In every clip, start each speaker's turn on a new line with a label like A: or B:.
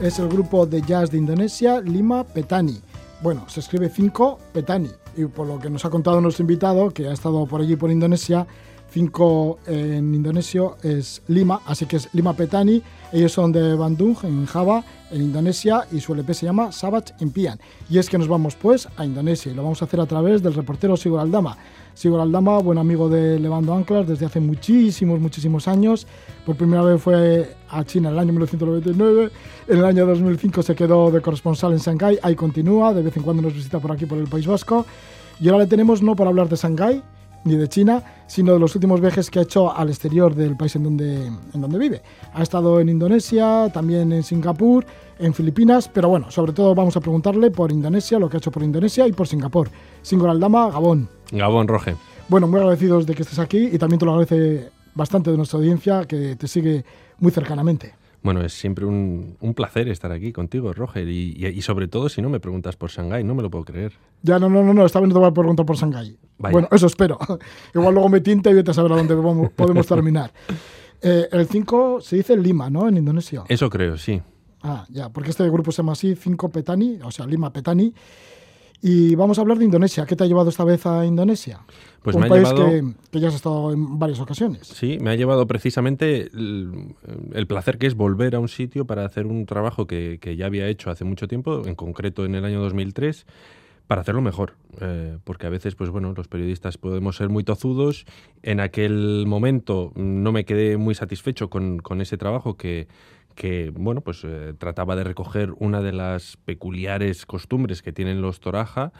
A: es el grupo de jazz de Indonesia, Lima Petani. Bueno, se escribe 5 Petani. Y por lo que nos ha contado nuestro invitado, que ha estado por allí por Indonesia, 5 en indonesio es Lima, así que es Lima Petani. Ellos son de Bandung, en Java, en Indonesia, y su LP se llama Savage Impian. Y es que nos vamos pues a Indonesia y lo vamos a hacer a través del reportero Sigur Aldama. Sigur Aldama, buen amigo de Levando Anclas desde hace muchísimos, muchísimos años. Por primera vez fue a China en el año 1999. En el año 2005 se quedó de corresponsal en Shanghái. Ahí continúa, de vez en cuando nos visita por aquí, por el País Vasco. Y ahora le tenemos no para hablar de Shanghái, ni de China, sino de los últimos viajes que ha hecho al exterior del país en donde, en donde vive. Ha estado en Indonesia, también en Singapur, en Filipinas, pero bueno, sobre todo vamos a preguntarle por Indonesia, lo que ha hecho por Indonesia y por Singapur. Single Aldama, Gabón.
B: Gabón, Roge.
A: Bueno, muy agradecidos de que estés aquí y también te lo agradece bastante de nuestra audiencia que te sigue muy cercanamente.
B: Bueno, es siempre un, placer estar aquí contigo, Roger. Y, sobre todo si no me preguntas por Shanghái, no me lo puedo creer.
A: Ya, no, no, no, no esta vez no te voy a preguntar por Shanghái. Bueno, eso espero. Igual luego me tinta y vete a saber a dónde podemos terminar. Eh, el 5 se dice Lima, ¿no? En Indonesia.
B: Eso creo, sí.
A: Ah, ya, porque este grupo se llama así, 5 Petani, o sea, Lima Petani. Y vamos a hablar de Indonesia. ¿Qué te ha llevado esta vez a Indonesia?
B: Pues Un me país
A: que, ya has estado en varias ocasiones.
B: Sí, me ha llevado precisamente el, placer que es volver a un sitio para hacer un trabajo que, ya había hecho hace mucho tiempo, en concreto en el año 2003, para hacerlo mejor. Eh, porque a veces, pues bueno, los periodistas podemos ser muy tozudos. En aquel momento no me quedé muy satisfecho con, con ese trabajo que que bueno, pues eh, trataba de recoger una de las peculiares costumbres que tienen los Toraja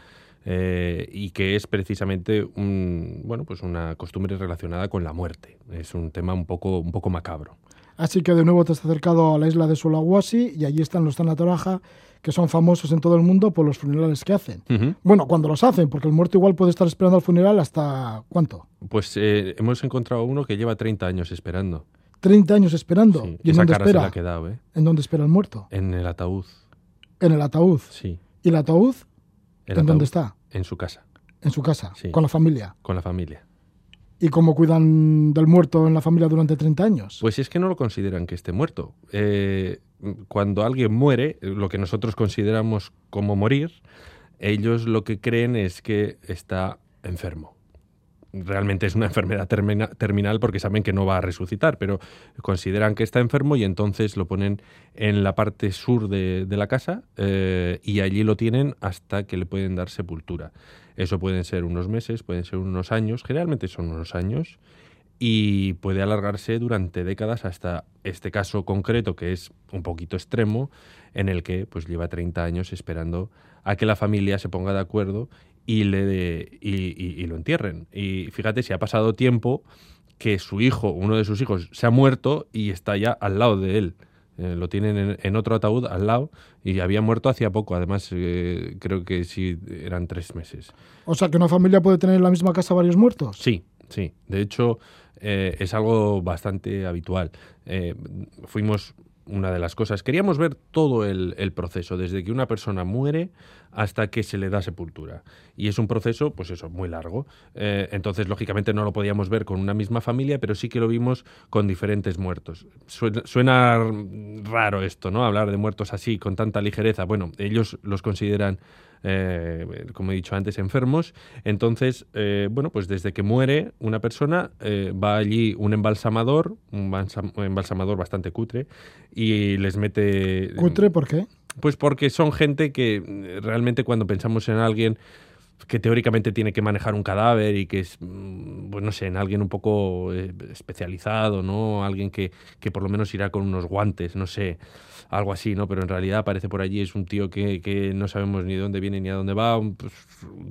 B: eh, y que es precisamente un, bueno, pues una costumbre relacionada con la muerte. Es un tema un poco, un poco macabro.
A: Así que de nuevo te has acercado a la isla de Sulawesi y allí están los Toraja que son famosos en todo el mundo por los funerales que hacen. Bueno, cuando los hacen, porque el muerto igual puede estar esperando al funeral hasta ¿cuánto?
B: Pues eh, hemos encontrado uno que lleva 30 años esperando.
A: 30 años esperando. ¿Y en dónde espera?
B: quedado, ¿eh?
A: ¿En dónde espera el muerto?
B: En el ataúd.
A: ¿En el ataúd?
B: Sí.
A: ¿Y el ataúd? ¿En dónde está?
B: En su casa.
A: ¿En su casa? Sí. ¿Con la familia?
B: Con la familia.
A: ¿Y cómo cuidan del muerto en la familia durante 30 años?
B: Pues es que no lo consideran que esté muerto. Eh, cuando alguien muere, lo que nosotros consideramos como morir, ellos lo que creen es que está enfermo realmente es una enfermedad terminal porque saben que no va a resucitar, pero consideran que está enfermo y entonces lo ponen en la parte sur de, la casa eh, y allí lo tienen hasta que le pueden dar sepultura. Eso pueden ser unos meses, pueden ser unos años, generalmente son unos años y puede alargarse durante décadas hasta este caso concreto que es un poquito extremo en el que pues lleva 30 años esperando a que la familia se ponga de acuerdo y, le, y, lo entierren. Y fíjate si ha pasado tiempo que su hijo, uno de sus hijos, se ha muerto y está ya al lado de él. Eh, lo tienen en, otro ataúd al lado y había muerto hacía poco. Además, eh, creo que sí eran tres meses.
A: O sea, que una familia puede tener en la misma casa varios muertos.
B: Sí, sí. De hecho, eh, es algo bastante habitual. fuimos una de las cosas. Queríamos ver todo el, proceso, desde que una persona muere hasta que se le da sepultura. Y es un proceso, pues eso, muy largo. Eh, entonces, lógicamente, no lo podíamos ver con una misma familia, pero sí que lo vimos con diferentes muertos. suena raro esto, ¿no? Hablar de muertos así, con tanta ligereza. Bueno, ellos los consideran eh, como he dicho antes, enfermos. Entonces, eh, bueno, pues desde que muere una persona, eh, va allí un embalsamador, un embalsamador bastante cutre, y les mete...
A: ¿Cutre por qué?
B: Pues porque son gente que realmente cuando pensamos en alguien que teóricamente tiene que manejar un cadáver y que es, mm, pues no sé, en alguien un poco especializado, ¿no? Alguien que, que por lo menos irá con unos guantes, no sé algo así, ¿no? Pero en realidad aparece por allí, es un tío que, que no sabemos ni de dónde viene ni a dónde va, un, pues,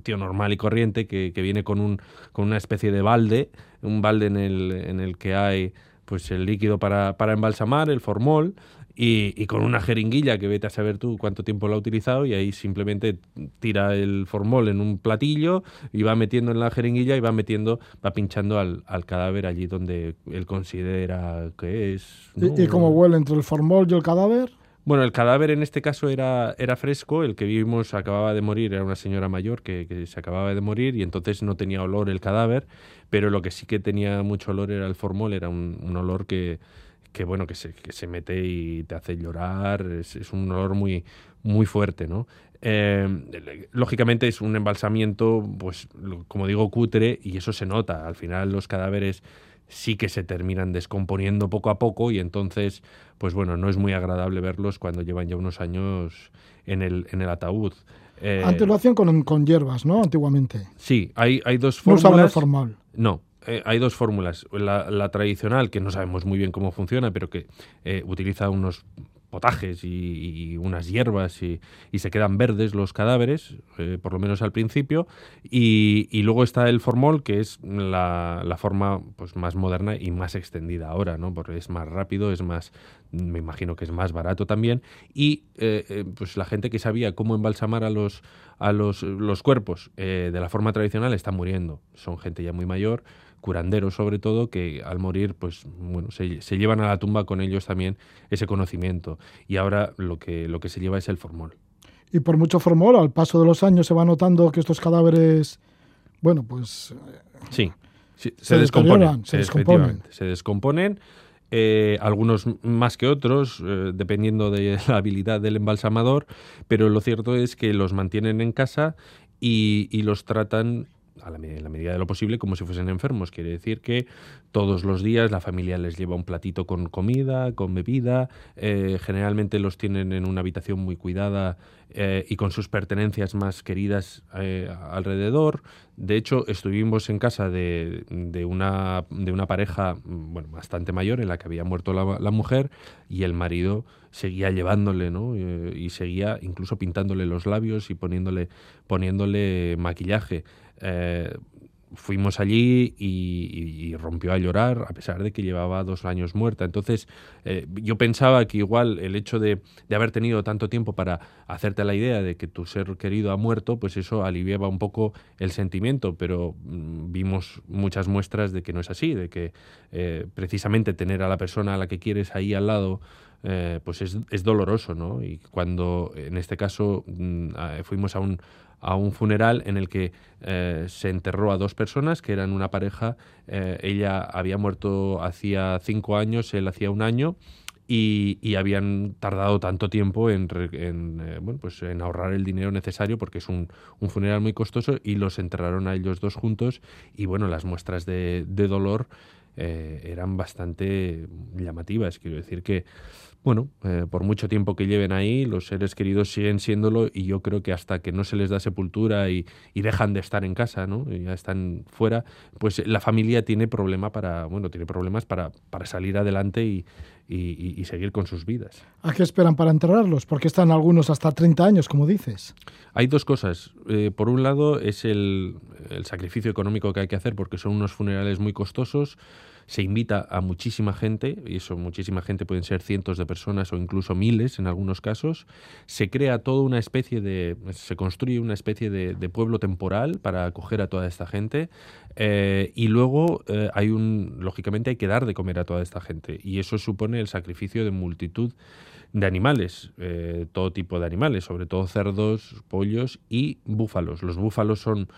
B: tío normal y corriente que, que, viene con, un, con una especie de balde, un balde en el, en el que hay pues el líquido para, para embalsamar, el formol, y, con una jeringuilla que vete a saber tú cuánto tiempo lo ha utilizado y ahí simplemente tira el formol en un platillo y va metiendo en la jeringuilla y va metiendo, va pinchando al, cadáver allí donde él considera que es.
A: ¿Y, cómo huele entre el formol y el cadáver?
B: Bueno, el cadáver en este caso era, era fresco, el que vimos acababa de morir, era una señora mayor que, se acababa de morir y entonces no tenía olor el cadáver, pero lo que sí que tenía mucho olor era el formol, era un olor que, que bueno, que se, que se mete y te hace llorar, es, es un olor muy, muy fuerte, ¿no? Eh, lógicamente es un embalsamiento, pues como digo, cutre y eso se nota. Al final los cadáveres sí que se terminan descomponiendo poco a poco y entonces, pues bueno, no es muy agradable verlos cuando llevan ya unos años en el, en el ataúd.
A: Eh, Antes lo hacían con, con, hierbas, ¿no? Antiguamente.
B: Sí, hay, hay dos fórmulas.
A: No formal.
B: No, eh, hay dos fórmulas. La, la, tradicional, que no sabemos muy bien cómo funciona, pero que eh, utiliza unos potajes y, unas hierbas y, se quedan verdes los cadáveres, eh, por lo menos al principio. Y, luego está el formol, que es la, forma pues, más moderna y más extendida ahora, ¿no? porque es más rápido, es más, me imagino que es más barato también. Y pues la gente que sabía cómo embalsamar a los, a los, los cuerpos de la forma tradicional está muriendo. Son gente ya muy mayor curanderos sobre todo, que al morir, pues bueno, se, se, llevan a la tumba con ellos también ese conocimiento. Y ahora lo que, lo que se lleva es el formol.
A: Y por mucho formol, al paso de los años se va notando que estos cadáveres, bueno, pues...
B: Sí, se, descomponen. Se descomponen. Se descomponen. Eh, algunos más que otros, eh, dependiendo de la habilidad del embalsamador, pero lo cierto es que los mantienen en casa y, y los tratan a la, la medida de lo posible como si fuesen enfermos. Quiere decir que todos los días la familia les lleva un platito con comida, con bebida, eh, generalmente los tienen en una habitación muy cuidada eh, y con sus pertenencias más queridas eh, alrededor. De hecho, estuvimos en casa de, de, una, de una pareja bueno, bastante mayor en la que había muerto la, la mujer y el marido seguía llevándole, ¿no? y seguía incluso pintándole los labios y poniéndole, poniéndole maquillaje. Eh, fuimos allí y, rompió a llorar a pesar de que llevaba dos años muerta. Entonces eh, yo pensaba que igual el hecho de, haber tenido tanto tiempo para hacerte la idea de que tu ser querido ha muerto, pues eso aliviaba un poco el sentimiento, pero mm, vimos muchas muestras de que no es así, de que eh, precisamente tener a la persona a la que quieres ahí al lado pues es, es, doloroso, ¿no? Y cuando en este caso mm, fuimos a un, a un funeral en el que eh, se enterró a dos personas que eran una pareja. Eh, ella había muerto hacía cinco años, él hacía un año. Y, habían tardado tanto tiempo en, eh, bueno, pues en ahorrar el dinero necesario porque es un, un, funeral muy costoso y los enterraron a ellos dos juntos y bueno, las muestras de, de dolor eran bastante llamativas. Quiero decir que bueno, eh, por mucho tiempo que lleven ahí, los seres queridos siguen siéndolo y yo creo que hasta que no se les da sepultura y, dejan de estar en casa, ¿no? Y ya están fuera, pues la familia tiene problema para, bueno, tiene problemas para, para salir adelante y, y, seguir con sus vidas.
A: ¿A qué esperan para enterrarlos? Porque están algunos hasta 30 años, como dices.
B: Hay dos cosas. Eh, por un lado es el, el sacrificio económico que hay que hacer porque son unos funerales muy costosos se invita a muchísima gente, y eso muchísima gente pueden ser cientos de personas o incluso miles en algunos casos, se crea toda una especie de, se construye una especie de, pueblo temporal para acoger a toda esta gente eh, y luego eh, hay un, lógicamente hay que dar de comer a toda esta gente y eso supone el sacrificio de multitud de animales, eh, todo tipo de animales, sobre todo cerdos, pollos y búfalos. Los búfalos son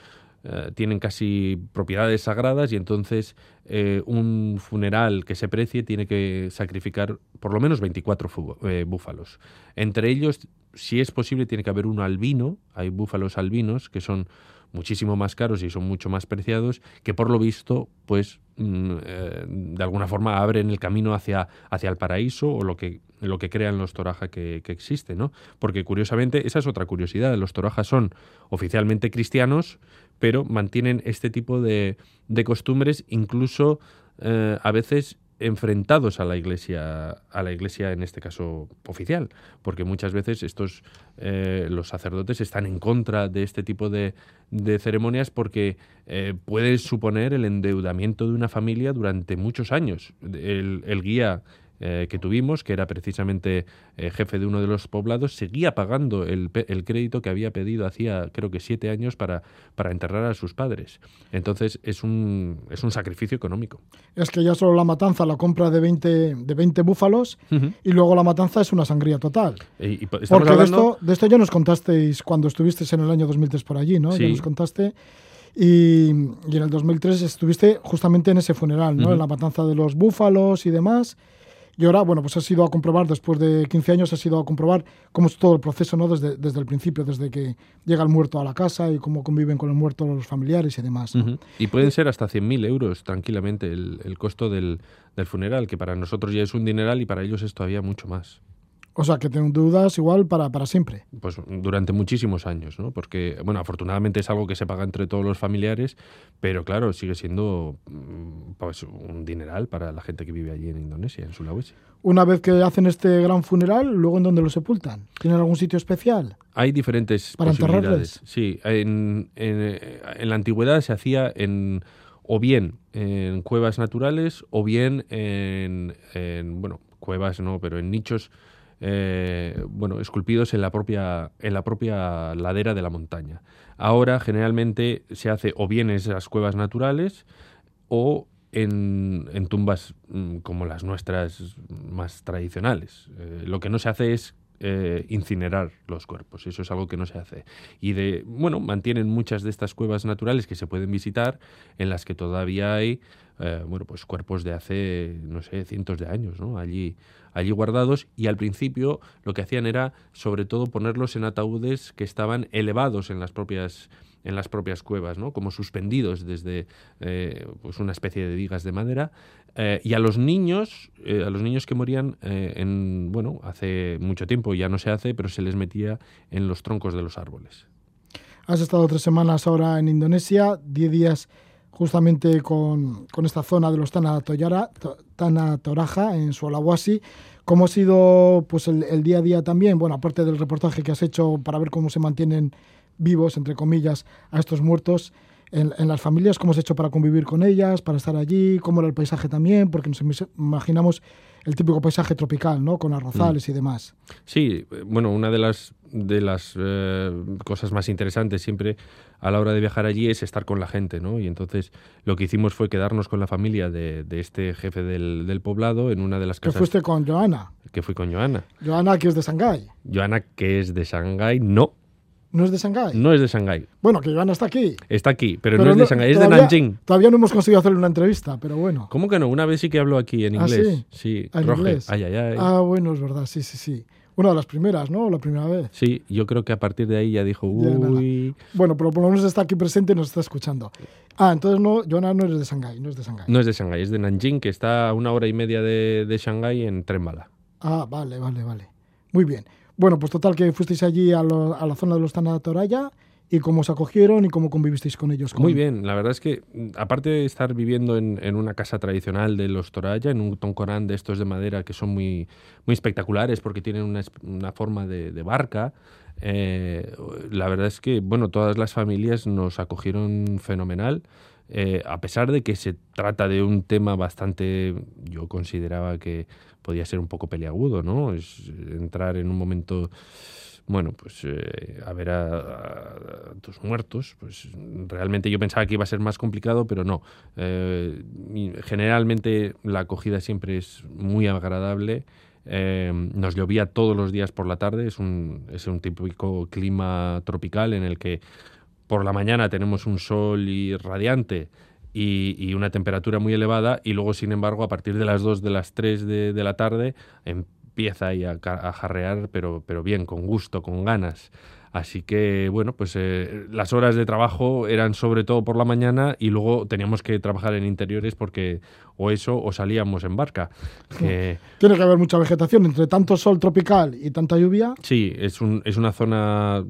B: eh, tienen casi propiedades sagradas y entonces eh, un funeral que se precie tiene que sacrificar por lo menos 24 eh, búfalos. Entre ellos, si es posible, tiene que haber uno albino, hay búfalos albinos que son muchísimo más caros y son mucho más preciados, que por lo visto, pues mm, de alguna forma abren el camino hacia, hacia el paraíso o lo que, lo que crean los toraja que, que existe, ¿no? Porque curiosamente, esa es otra curiosidad, los torajas son oficialmente cristianos, pero mantienen este tipo de, costumbres incluso eh, a veces enfrentados a la iglesia a la iglesia en este caso oficial porque muchas veces estos eh, los sacerdotes están en contra de este tipo de, ceremonias porque eh, puede suponer el endeudamiento de una familia durante muchos años. El, el guía eh, que tuvimos, que era precisamente eh, jefe de uno de los poblados, seguía pagando el, el, crédito que había pedido hacía creo que siete años para, para enterrar a sus padres. Entonces es un, es un sacrificio económico.
A: Es que ya solo la matanza, la compra de 20, de 20 búfalos y luego la matanza es una sangría total. Porque de, esto, de esto ya nos contasteis cuando estuvisteis en el año 2003 por allí, ¿no? Ya nos contaste. Y, y, en el 2003 estuviste justamente en ese funeral, ¿no? En la matanza de los búfalos y demás. Y ahora, bueno, pues has ido a comprobar, después de 15 años, has ido a comprobar cómo es todo el proceso, ¿no? Desde, desde el principio, desde que llega el muerto a la casa y cómo conviven con el muerto los familiares y demás.
B: Y pueden ser hasta 100.000 euros tranquilamente el, el costo del, del funeral, que para nosotros ya es un dineral y para ellos es todavía mucho más.
A: O sea, que tengo dudas igual para, para siempre.
B: Pues durante muchísimos años, ¿no? Porque, bueno, afortunadamente es algo que se paga entre todos los familiares, pero claro, sigue siendo mm, pues, un dineral para la gente que vive allí en Indonesia, en Sulawesi.
A: Una vez que hacen este gran funeral, ¿luego en dónde lo sepultan? ¿Tienen algún sitio especial?
B: Hay diferentes
A: ¿Para
B: posibilidades. Sí, en, en, en la antigüedad se hacía en o bien en cuevas naturales o bien en, en bueno, cuevas no, pero en nichos eh, bueno, esculpidos en la, propia, en la propia ladera de la montaña. Ahora generalmente se hace o bien en esas cuevas naturales o en, en tumbas mm, como las nuestras más tradicionales. Eh, lo que no se hace es eh, incinerar los cuerpos. Eso es algo que no se hace. Y de, bueno, mantienen muchas de estas cuevas naturales que se pueden visitar, en las que todavía hay, eh, bueno, pues cuerpos de hace, no sé, cientos de años, ¿no? Allí, allí guardados. Y al principio lo que hacían era, sobre todo, ponerlos en ataúdes que estaban elevados en las propias en las propias cuevas, ¿no? como suspendidos desde eh, pues una especie de vigas de madera. Eh, y a los niños, eh, a los niños que morían en, bueno, hace mucho tiempo ya no se hace, pero se les metía en los troncos de los árboles.
A: Has estado tres semanas ahora en Indonesia, diez días justamente con, con esta zona de los Tana, Toyara, Tana Toraja, en Sulawesi. ¿Cómo ha sido pues, el, el día a día también? Bueno, aparte del reportaje que has hecho para ver cómo se mantienen vivos, entre comillas, a estos muertos en, en, las familias, cómo se ha hecho para convivir con ellas, para estar allí, cómo era el paisaje también, porque nos imaginamos el típico paisaje tropical, ¿no? Con arrozales mm. y demás.
B: Sí, bueno, una de las de las eh, cosas más interesantes siempre a la hora de viajar allí es estar con la gente, ¿no? Y entonces lo que hicimos fue quedarnos con la familia de, de este jefe del, del, poblado en una de las casas.
A: ¿Que fuiste con Joana?
B: Que fui con Joana.
A: Joana, que es de Shanghái.
B: Joana, que es de Shanghái, no.
A: ¿No es de Shanghái?
B: No es de Shanghái.
A: Bueno, que Iván está aquí.
B: Está aquí, pero, pero no es de Shanghái, es de Nanjing.
A: Todavía no hemos conseguido hacerle una entrevista, pero bueno.
B: ¿Cómo que no? Una vez sí que habló aquí en inglés.
A: ¿Ah, sí?
B: Sí,
A: ¿En
B: Roge.
A: inglés?
B: Ay, ay, ay.
A: Ah, bueno, es verdad, sí, sí, sí. Una de las primeras, ¿no? La primera vez.
B: Sí, yo creo que a partir de ahí ya dijo, uy.
A: Ya bueno, pero por lo menos está aquí presente y nos está escuchando. Ah, entonces no, Joana no es de Shanghái, no es de Shanghái.
B: No es de Shanghái, es de Nanjing, que está a una hora y media de, de Shanghái en tren bala.
A: Ah, vale, vale, vale. Muy bien. Bueno, pues total que fuisteis allí a, lo, a la zona de los Tanatoraya y cómo os acogieron y cómo convivisteis con ellos.
B: Muy bien, la verdad es que aparte de estar viviendo en, en una casa tradicional de los Toraya, en un toncorán de estos de madera que son muy, muy espectaculares porque tienen una, una forma de, de barca, eh, la verdad es que bueno, todas las familias nos acogieron fenomenal. Eh, a pesar de que se trata de un tema bastante, yo consideraba que podía ser un poco peliagudo, ¿no? Es entrar en un momento bueno, pues eh, a ver a, a, tus muertos, pues realmente yo pensaba que iba a ser más complicado, pero no. Eh, generalmente la acogida siempre es muy agradable. Eh, nos llovía todos los días por la tarde, es un, es un típico clima tropical en el que por la mañana tenemos un sol y radiante y, y, una temperatura muy elevada y luego, sin embargo, a partir de las 2 de las 3 de, de la tarde empieza ahí a, a, jarrear, pero, pero bien, con gusto, con ganas. Así que, bueno, pues eh, las horas de trabajo eran sobre todo por la mañana y luego teníamos que trabajar en interiores porque o eso o salíamos en barca.
A: Tiene que haber mucha vegetación entre tanto sol tropical y tanta lluvia.
B: Sí, es, un, es una zona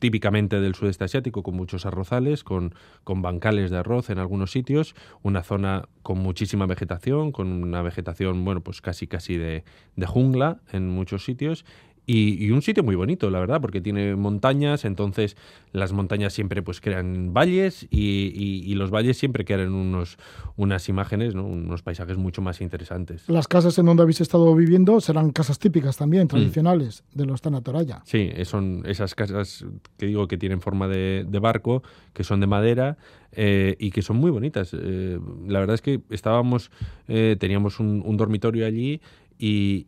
B: típicamente del sudeste asiático, con muchos arrozales, con, con, bancales de arroz en algunos sitios, una zona con muchísima vegetación, con una vegetación, bueno, pues casi casi de, de jungla en muchos sitios, y, y, un sitio muy bonito, la verdad, porque tiene montañas, entonces las montañas siempre pues crean valles y, y, y los valles siempre crean unos, unas imágenes, ¿no? unos paisajes mucho más interesantes.
A: Las casas en donde habéis estado viviendo serán casas típicas también, tradicionales, mm. de los Tanatoraya.
B: Sí, son esas casas que digo que tienen forma de, de barco, que son de madera eh, y que son muy bonitas. Eh, la verdad es que estábamos, eh, teníamos un, un dormitorio allí y,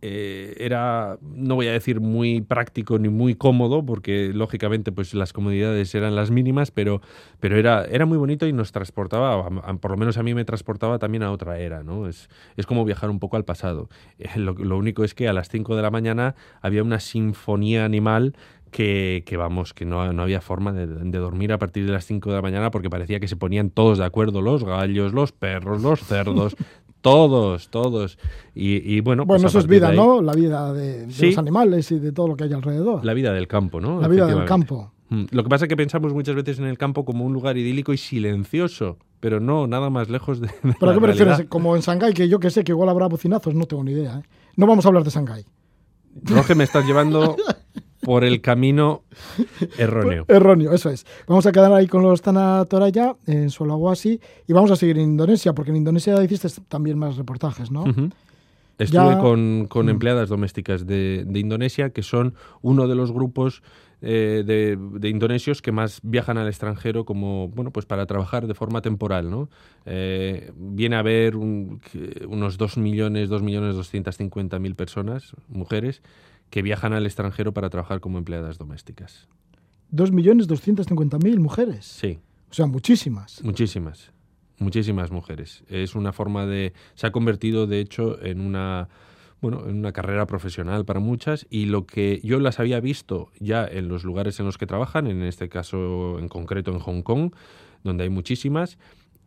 B: eh, era, no voy a decir muy práctico ni muy cómodo, porque lógicamente pues las comodidades eran las mínimas, pero, pero era, era muy bonito y nos transportaba, por lo menos a mí me transportaba también a otra era, ¿no? Es, es como viajar un poco al pasado. Lo, lo único es que a las 5 de la mañana había una sinfonía animal que, que, vamos, que no, no había forma de, de, dormir a partir de las 5 de la mañana porque parecía que se ponían todos de acuerdo, los gallos, los perros, los cerdos, todos, todos. Y, y bueno,
A: pues bueno eso es vida, ¿no? La vida de, de ¿sí? los animales y de todo lo que hay alrededor.
B: La vida del campo, ¿no?
A: La vida del campo.
B: Mm, lo que pasa es que pensamos muchas veces en el campo como un lugar idílico y silencioso, pero no, nada más lejos de. de
A: ¿Pero a qué me refieres? Como en Shanghái, que yo que sé que igual habrá bocinazos, no tengo ni idea. ¿eh? No vamos a hablar de Shanghái.
B: Roge, me estás llevando por el camino erróneo.
A: erróneo, eso es. Vamos a quedar ahí con los Tanatoraya en Sulawesi y vamos a seguir en Indonesia, porque en Indonesia hiciste también más reportajes, ¿no?
B: Uh -huh. Estuve ya... con, con mm. empleadas domésticas de, de, Indonesia, que son uno de los grupos eh, de, de, indonesios que más viajan al extranjero como, bueno, pues para trabajar de forma temporal, ¿no? Eh, viene a haber un, unos 2 millones, 2 millones 250 mil personas, mujeres, que viajan al extranjero para trabajar como empleadas domésticas.
A: ¿Dos millones doscientas cincuenta mil mujeres?
B: Sí.
A: O sea, muchísimas.
B: Muchísimas. Muchísimas mujeres. Es una forma de... Se ha convertido, de hecho, en una... Bueno, en una carrera profesional para muchas y lo que yo las había visto ya en los lugares en los que trabajan, en este caso en concreto en Hong Kong, donde hay muchísimas,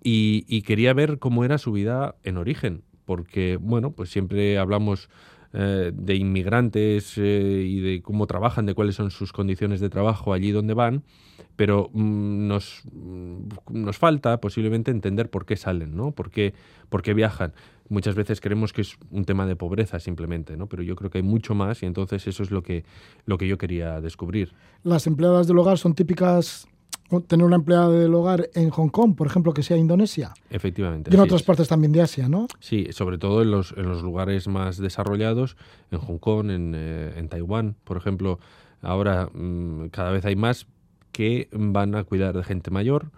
B: y, y quería ver cómo era su vida en origen, porque, bueno, pues siempre hablamos eh, de inmigrantes eh, y de cómo trabajan, de cuáles son sus condiciones de trabajo allí donde van, pero mm, nos, nos falta posiblemente entender por qué salen, ¿no? ¿Por qué, por qué viajan. Muchas veces creemos que es un tema de pobreza simplemente, ¿no? Pero yo creo que hay mucho más y entonces eso es lo que, lo que yo quería descubrir.
A: Las empleadas del hogar son típicas tener una empleada del hogar en Hong Kong, por ejemplo, que sea Indonesia.
B: Efectivamente.
A: Y en otras es. partes también de Asia, ¿no?
B: Sí, sobre todo en los, en los lugares más desarrollados, en Hong Kong, en, eh, en Taiwán, por ejemplo. Ahora mmm, cada vez hay más que van a cuidar de gente mayor.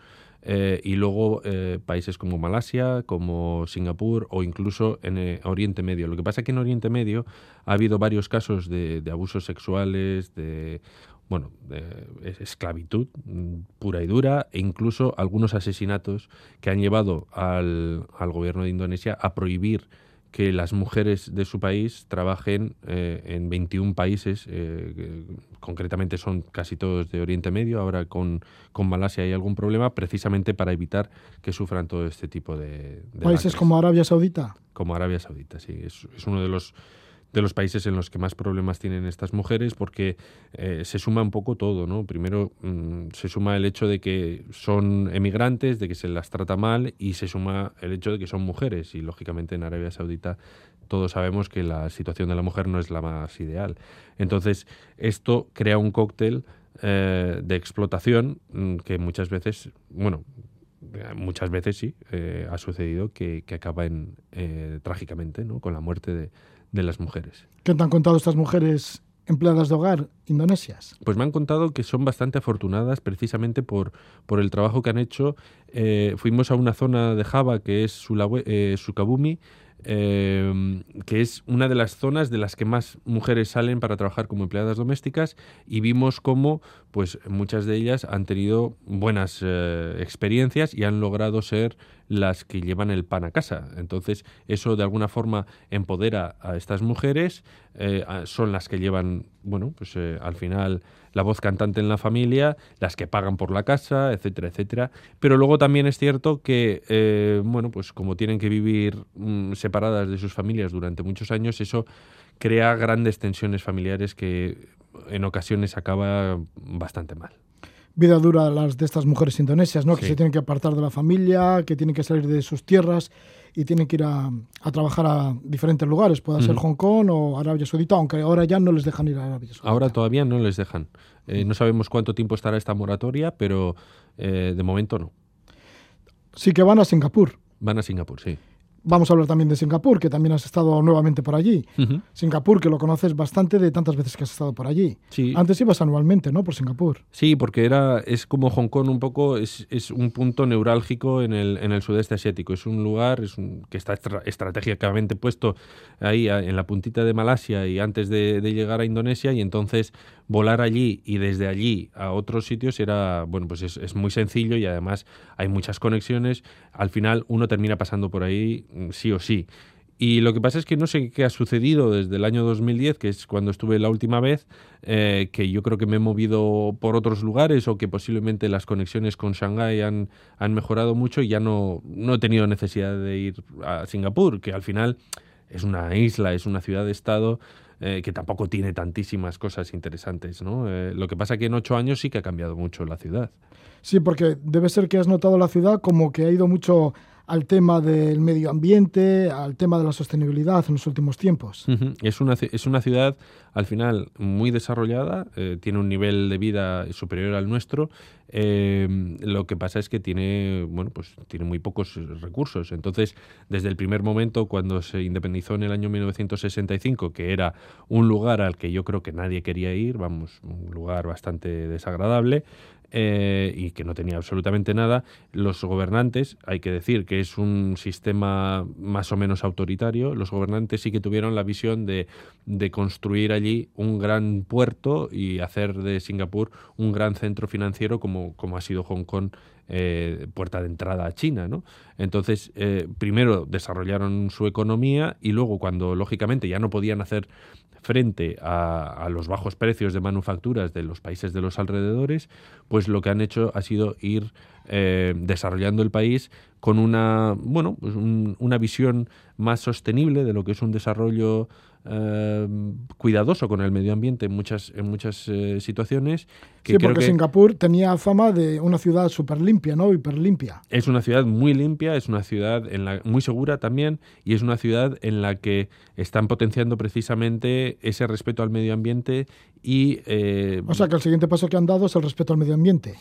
B: Eh, y luego eh, países como Malasia, como Singapur o incluso en eh, Oriente Medio. Lo que pasa es que en Oriente Medio ha habido varios casos de, de abusos sexuales, de bueno, esclavitud mm, pura y dura e incluso algunos asesinatos que han llevado al, al gobierno de Indonesia a prohibir que las mujeres de su país trabajen eh, en 21 países, eh, concretamente son casi todos de Oriente Medio, ahora con, con, Malasia hay algún problema, precisamente para evitar que sufran todo este tipo de...
A: de ¿Países como Arabia Saudita?
B: Como Arabia Saudita, sí, es, es uno de los de los países en los que más problemas tienen estas mujeres porque eh, se suma un poco todo, ¿no? Primero mmm, se suma el hecho de que son emigrantes, de que se las trata mal y se suma el hecho de que son mujeres y lógicamente en Arabia Saudita todos sabemos que la situación de la mujer no es la más ideal. Entonces esto crea un cóctel eh, de explotación mmm, que muchas veces, bueno, muchas veces sí, eh, ha sucedido que, que acaba en, trágicamente ¿no? con la muerte de, de las mujeres.
A: ¿Qué te han contado estas mujeres empleadas de hogar indonesias?
B: Pues me han contado que son bastante afortunadas precisamente por, por el trabajo que han hecho. Eh, fuimos a una zona de Java que es Sulawe, eh, Sukabumi, eh, que es una de las zonas de las que más mujeres salen para trabajar como empleadas domésticas y vimos cómo pues muchas de ellas han tenido buenas eh, experiencias y han logrado ser las que llevan el pan a casa. Entonces, eso de alguna forma empodera a estas mujeres, eh, son las que llevan, bueno, pues eh, al final la voz cantante en la familia, las que pagan por la casa, etcétera, etcétera. Pero luego también es cierto que, eh, bueno, pues como tienen que vivir mmm, separadas de sus familias durante muchos años, eso crea grandes tensiones familiares que en ocasiones acaba bastante mal
A: vida dura las de estas mujeres indonesias, ¿no? Sí. Que se tienen que apartar de la familia, que tienen que salir de sus tierras y tienen que ir a, a trabajar a diferentes lugares, pueda ser. Hong Kong o Arabia Saudita, aunque ahora ya no les dejan ir a Arabia Saudita.
B: Ahora todavía no les dejan. Eh, no sabemos cuánto tiempo estará esta moratoria, pero eh, de momento no.
A: Sí que van a Singapur.
B: Van a Singapur, sí.
A: Vamos a hablar también de Singapur, que también has estado nuevamente por allí. Uh -huh. Singapur, que lo conoces bastante de tantas veces que has estado por allí.
B: Sí.
A: Antes ibas anualmente, ¿no? Por Singapur.
B: Sí, porque era, es como Hong Kong un poco, es, es un punto neurálgico en el, en el sudeste asiático. Es un lugar es un, que está estra estratégicamente puesto ahí en la puntita de Malasia y antes de, llegar a Indonesia y entonces volar allí y desde allí a otros sitios era, bueno, pues es, es, muy sencillo y además hay muchas conexiones. Al final uno termina pasando por ahí mm, sí o sí. Y lo que pasa es que no sé qué ha sucedido desde el año 2010, que es cuando estuve la última vez, eh, que yo creo que me he movido por otros lugares o que posiblemente las conexiones con Shanghái han, han mejorado mucho y ya no, no he tenido necesidad de ir a Singapur, que al final es una isla, es una ciudad-estado eh, que tampoco tiene tantísimas cosas interesantes. ¿no? Eh, lo que pasa es que en ocho años sí que ha cambiado mucho la ciudad.
A: Sí, porque debe ser que has notado la ciudad como que ha ido mucho al tema del medio ambiente, al tema de la sostenibilidad en los últimos tiempos.
B: es, una, es una ciudad, al final, muy desarrollada, eh, tiene un nivel de vida superior al nuestro. Eh, lo que pasa es que tiene, bueno, pues tiene muy pocos recursos. Entonces, desde el primer momento, cuando se independizó en el año 1965, que era un lugar al que yo creo que nadie quería ir, vamos, un lugar bastante desagradable, eh, y que no tenía absolutamente nada, los gobernantes, hay que decir que es un sistema más o menos autoritario, los gobernantes sí que tuvieron la visión de, de construir allí un gran puerto y hacer de Singapur un gran centro financiero como, como ha sido Hong Kong eh, puerta de entrada a China. ¿no? Entonces, eh, primero desarrollaron su economía y luego, cuando lógicamente ya no podían hacer frente a, los bajos precios de manufacturas de los países de los alrededores, pues lo que han hecho ha sido ir eh, desarrollando el país con una, bueno, pues una visión más sostenible de lo que es un desarrollo eh, cuidadoso con el medio ambiente en muchas, en muchas eh, situaciones.
A: sí, porque Singapur tenía fama de una ciudad súper limpia, ¿no? Hiper limpia.
B: Es una ciudad muy limpia, es una ciudad en la, muy segura también y es una ciudad en la que están potenciando precisamente ese respeto al medio ambiente y...
A: Eh, o sea que el siguiente paso que han dado es el respeto al medio ambiente.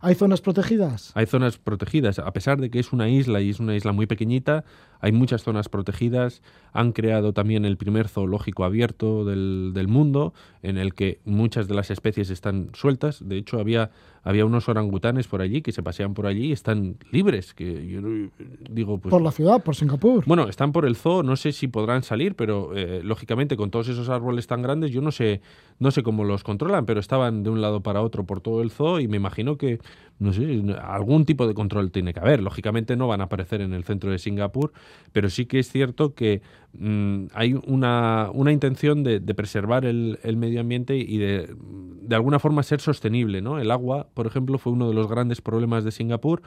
A: ¿Hay zonas protegidas?
B: Hay zonas protegidas, a pesar de que es una isla y es una isla muy pequeñita, hay muchas zonas protegidas, han creado también el primer zoológico abierto del, del mundo, en el que muchas de las especies están sueltas. De hecho, había había unos orangutanes por allí que se pasean por allí y están libres. Que yo digo, pues,
A: por la ciudad, por Singapur.
B: Bueno, están por el zoo, no sé si podrán salir, pero eh, lógicamente con todos esos árboles tan grandes, yo no sé, no sé cómo los controlan, pero estaban de un lado para otro por todo el zoo y me imagino que, no sé, algún tipo de control tiene que haber. Lógicamente no van a aparecer en el centro de Singapur, pero sí que es cierto que mm, hay una, una intención de, preservar el, el, medio ambiente y de, de alguna forma ser sostenible, ¿no? El agua por ejemplo, fue uno de los grandes problemas de Singapur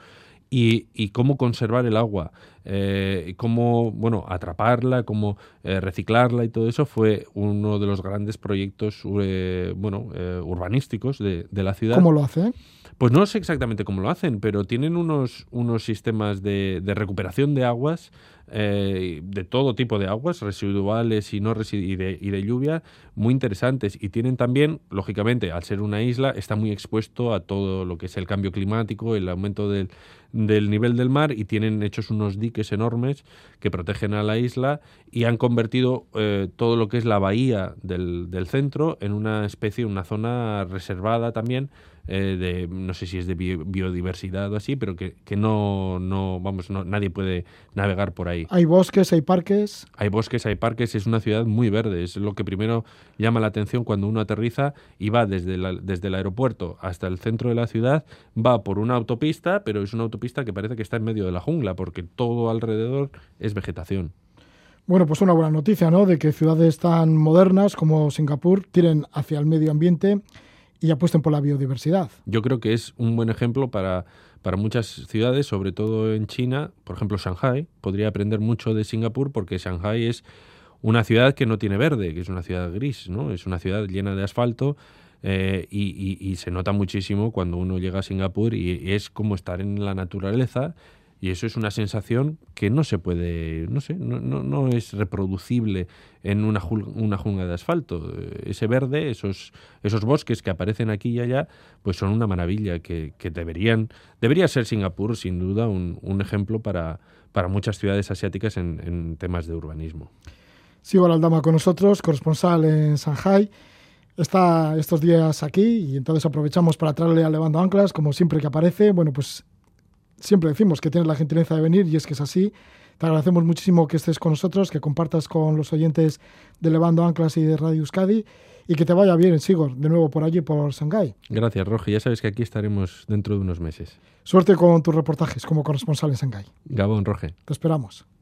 B: y, cómo conservar el agua, eh, cómo bueno atraparla, cómo eh, reciclarla y todo eso fue uno de los grandes proyectos eh, bueno urbanísticos de, la ciudad.
A: ¿Cómo lo hacen?
B: Pues no sé exactamente cómo lo hacen, pero tienen unos, unos sistemas de, de recuperación de aguas eh, de todo tipo de aguas, residuales y, no y, de, y de lluvia, muy interesantes. Y tienen también, lógicamente, al ser una isla, está muy expuesto a todo lo que es el cambio climático, el aumento del, del nivel del mar y tienen hechos unos diques enormes que protegen a la isla y han convertido eh, todo lo que es la bahía del, del centro en una especie, una zona reservada también eh, de, no sé si es de biodiversidad o así, pero que, que no, no, vamos, no, nadie puede navegar por ahí.
A: ¿Hay bosques, hay parques?
B: Hay bosques, hay parques, es una ciudad muy verde, es lo que primero llama la atención cuando uno aterriza y va desde, desde el aeropuerto hasta el centro de la ciudad, va por una autopista, pero es una autopista que parece que está en medio de la jungla, porque todo alrededor es vegetación.
A: Bueno, pues una buena noticia, ¿no? De que ciudades tan modernas como Singapur tiren hacia el medio ambiente y apuesten por la biodiversidad.
B: Yo creo que es un buen ejemplo para, para muchas ciudades, sobre todo en China, por ejemplo Shanghai, podría aprender mucho de Singapur porque Shanghai es una ciudad que no tiene verde, que es una ciudad gris, ¿no? Es una ciudad llena de asfalto eh, y, se nota muchísimo cuando uno llega a Singapur y es como estar en la naturaleza y eso es una sensación que no se puede, no sé, no, no, no es reproducible en una, una jungla de asfalto. Ese verde, esos, esos bosques que aparecen aquí y allá, pues son una maravilla que, que deberían, debería ser Singapur sin duda un, un ejemplo para, para muchas ciudades asiáticas en, en temas de urbanismo.
A: Sigo Aldama con nosotros, corresponsal en Shanghai. Está estos días aquí y entonces aprovechamos para traerle a Levando Anclas, como siempre que aparece. Bueno, pues siempre decimos que tienes la gentileza de venir y es que es así. Te agradecemos muchísimo que estés con nosotros, que compartas con los oyentes de Levando Anclas y de Radio Euskadi y que te vaya bien, Sigor, de nuevo por allí, por Shanghái.
B: Gracias, Roge. Ya sabes que aquí estaremos dentro de unos meses.
A: Suerte con tus reportajes como corresponsal en Shanghái.
B: Gabón, Roge.
A: Te esperamos.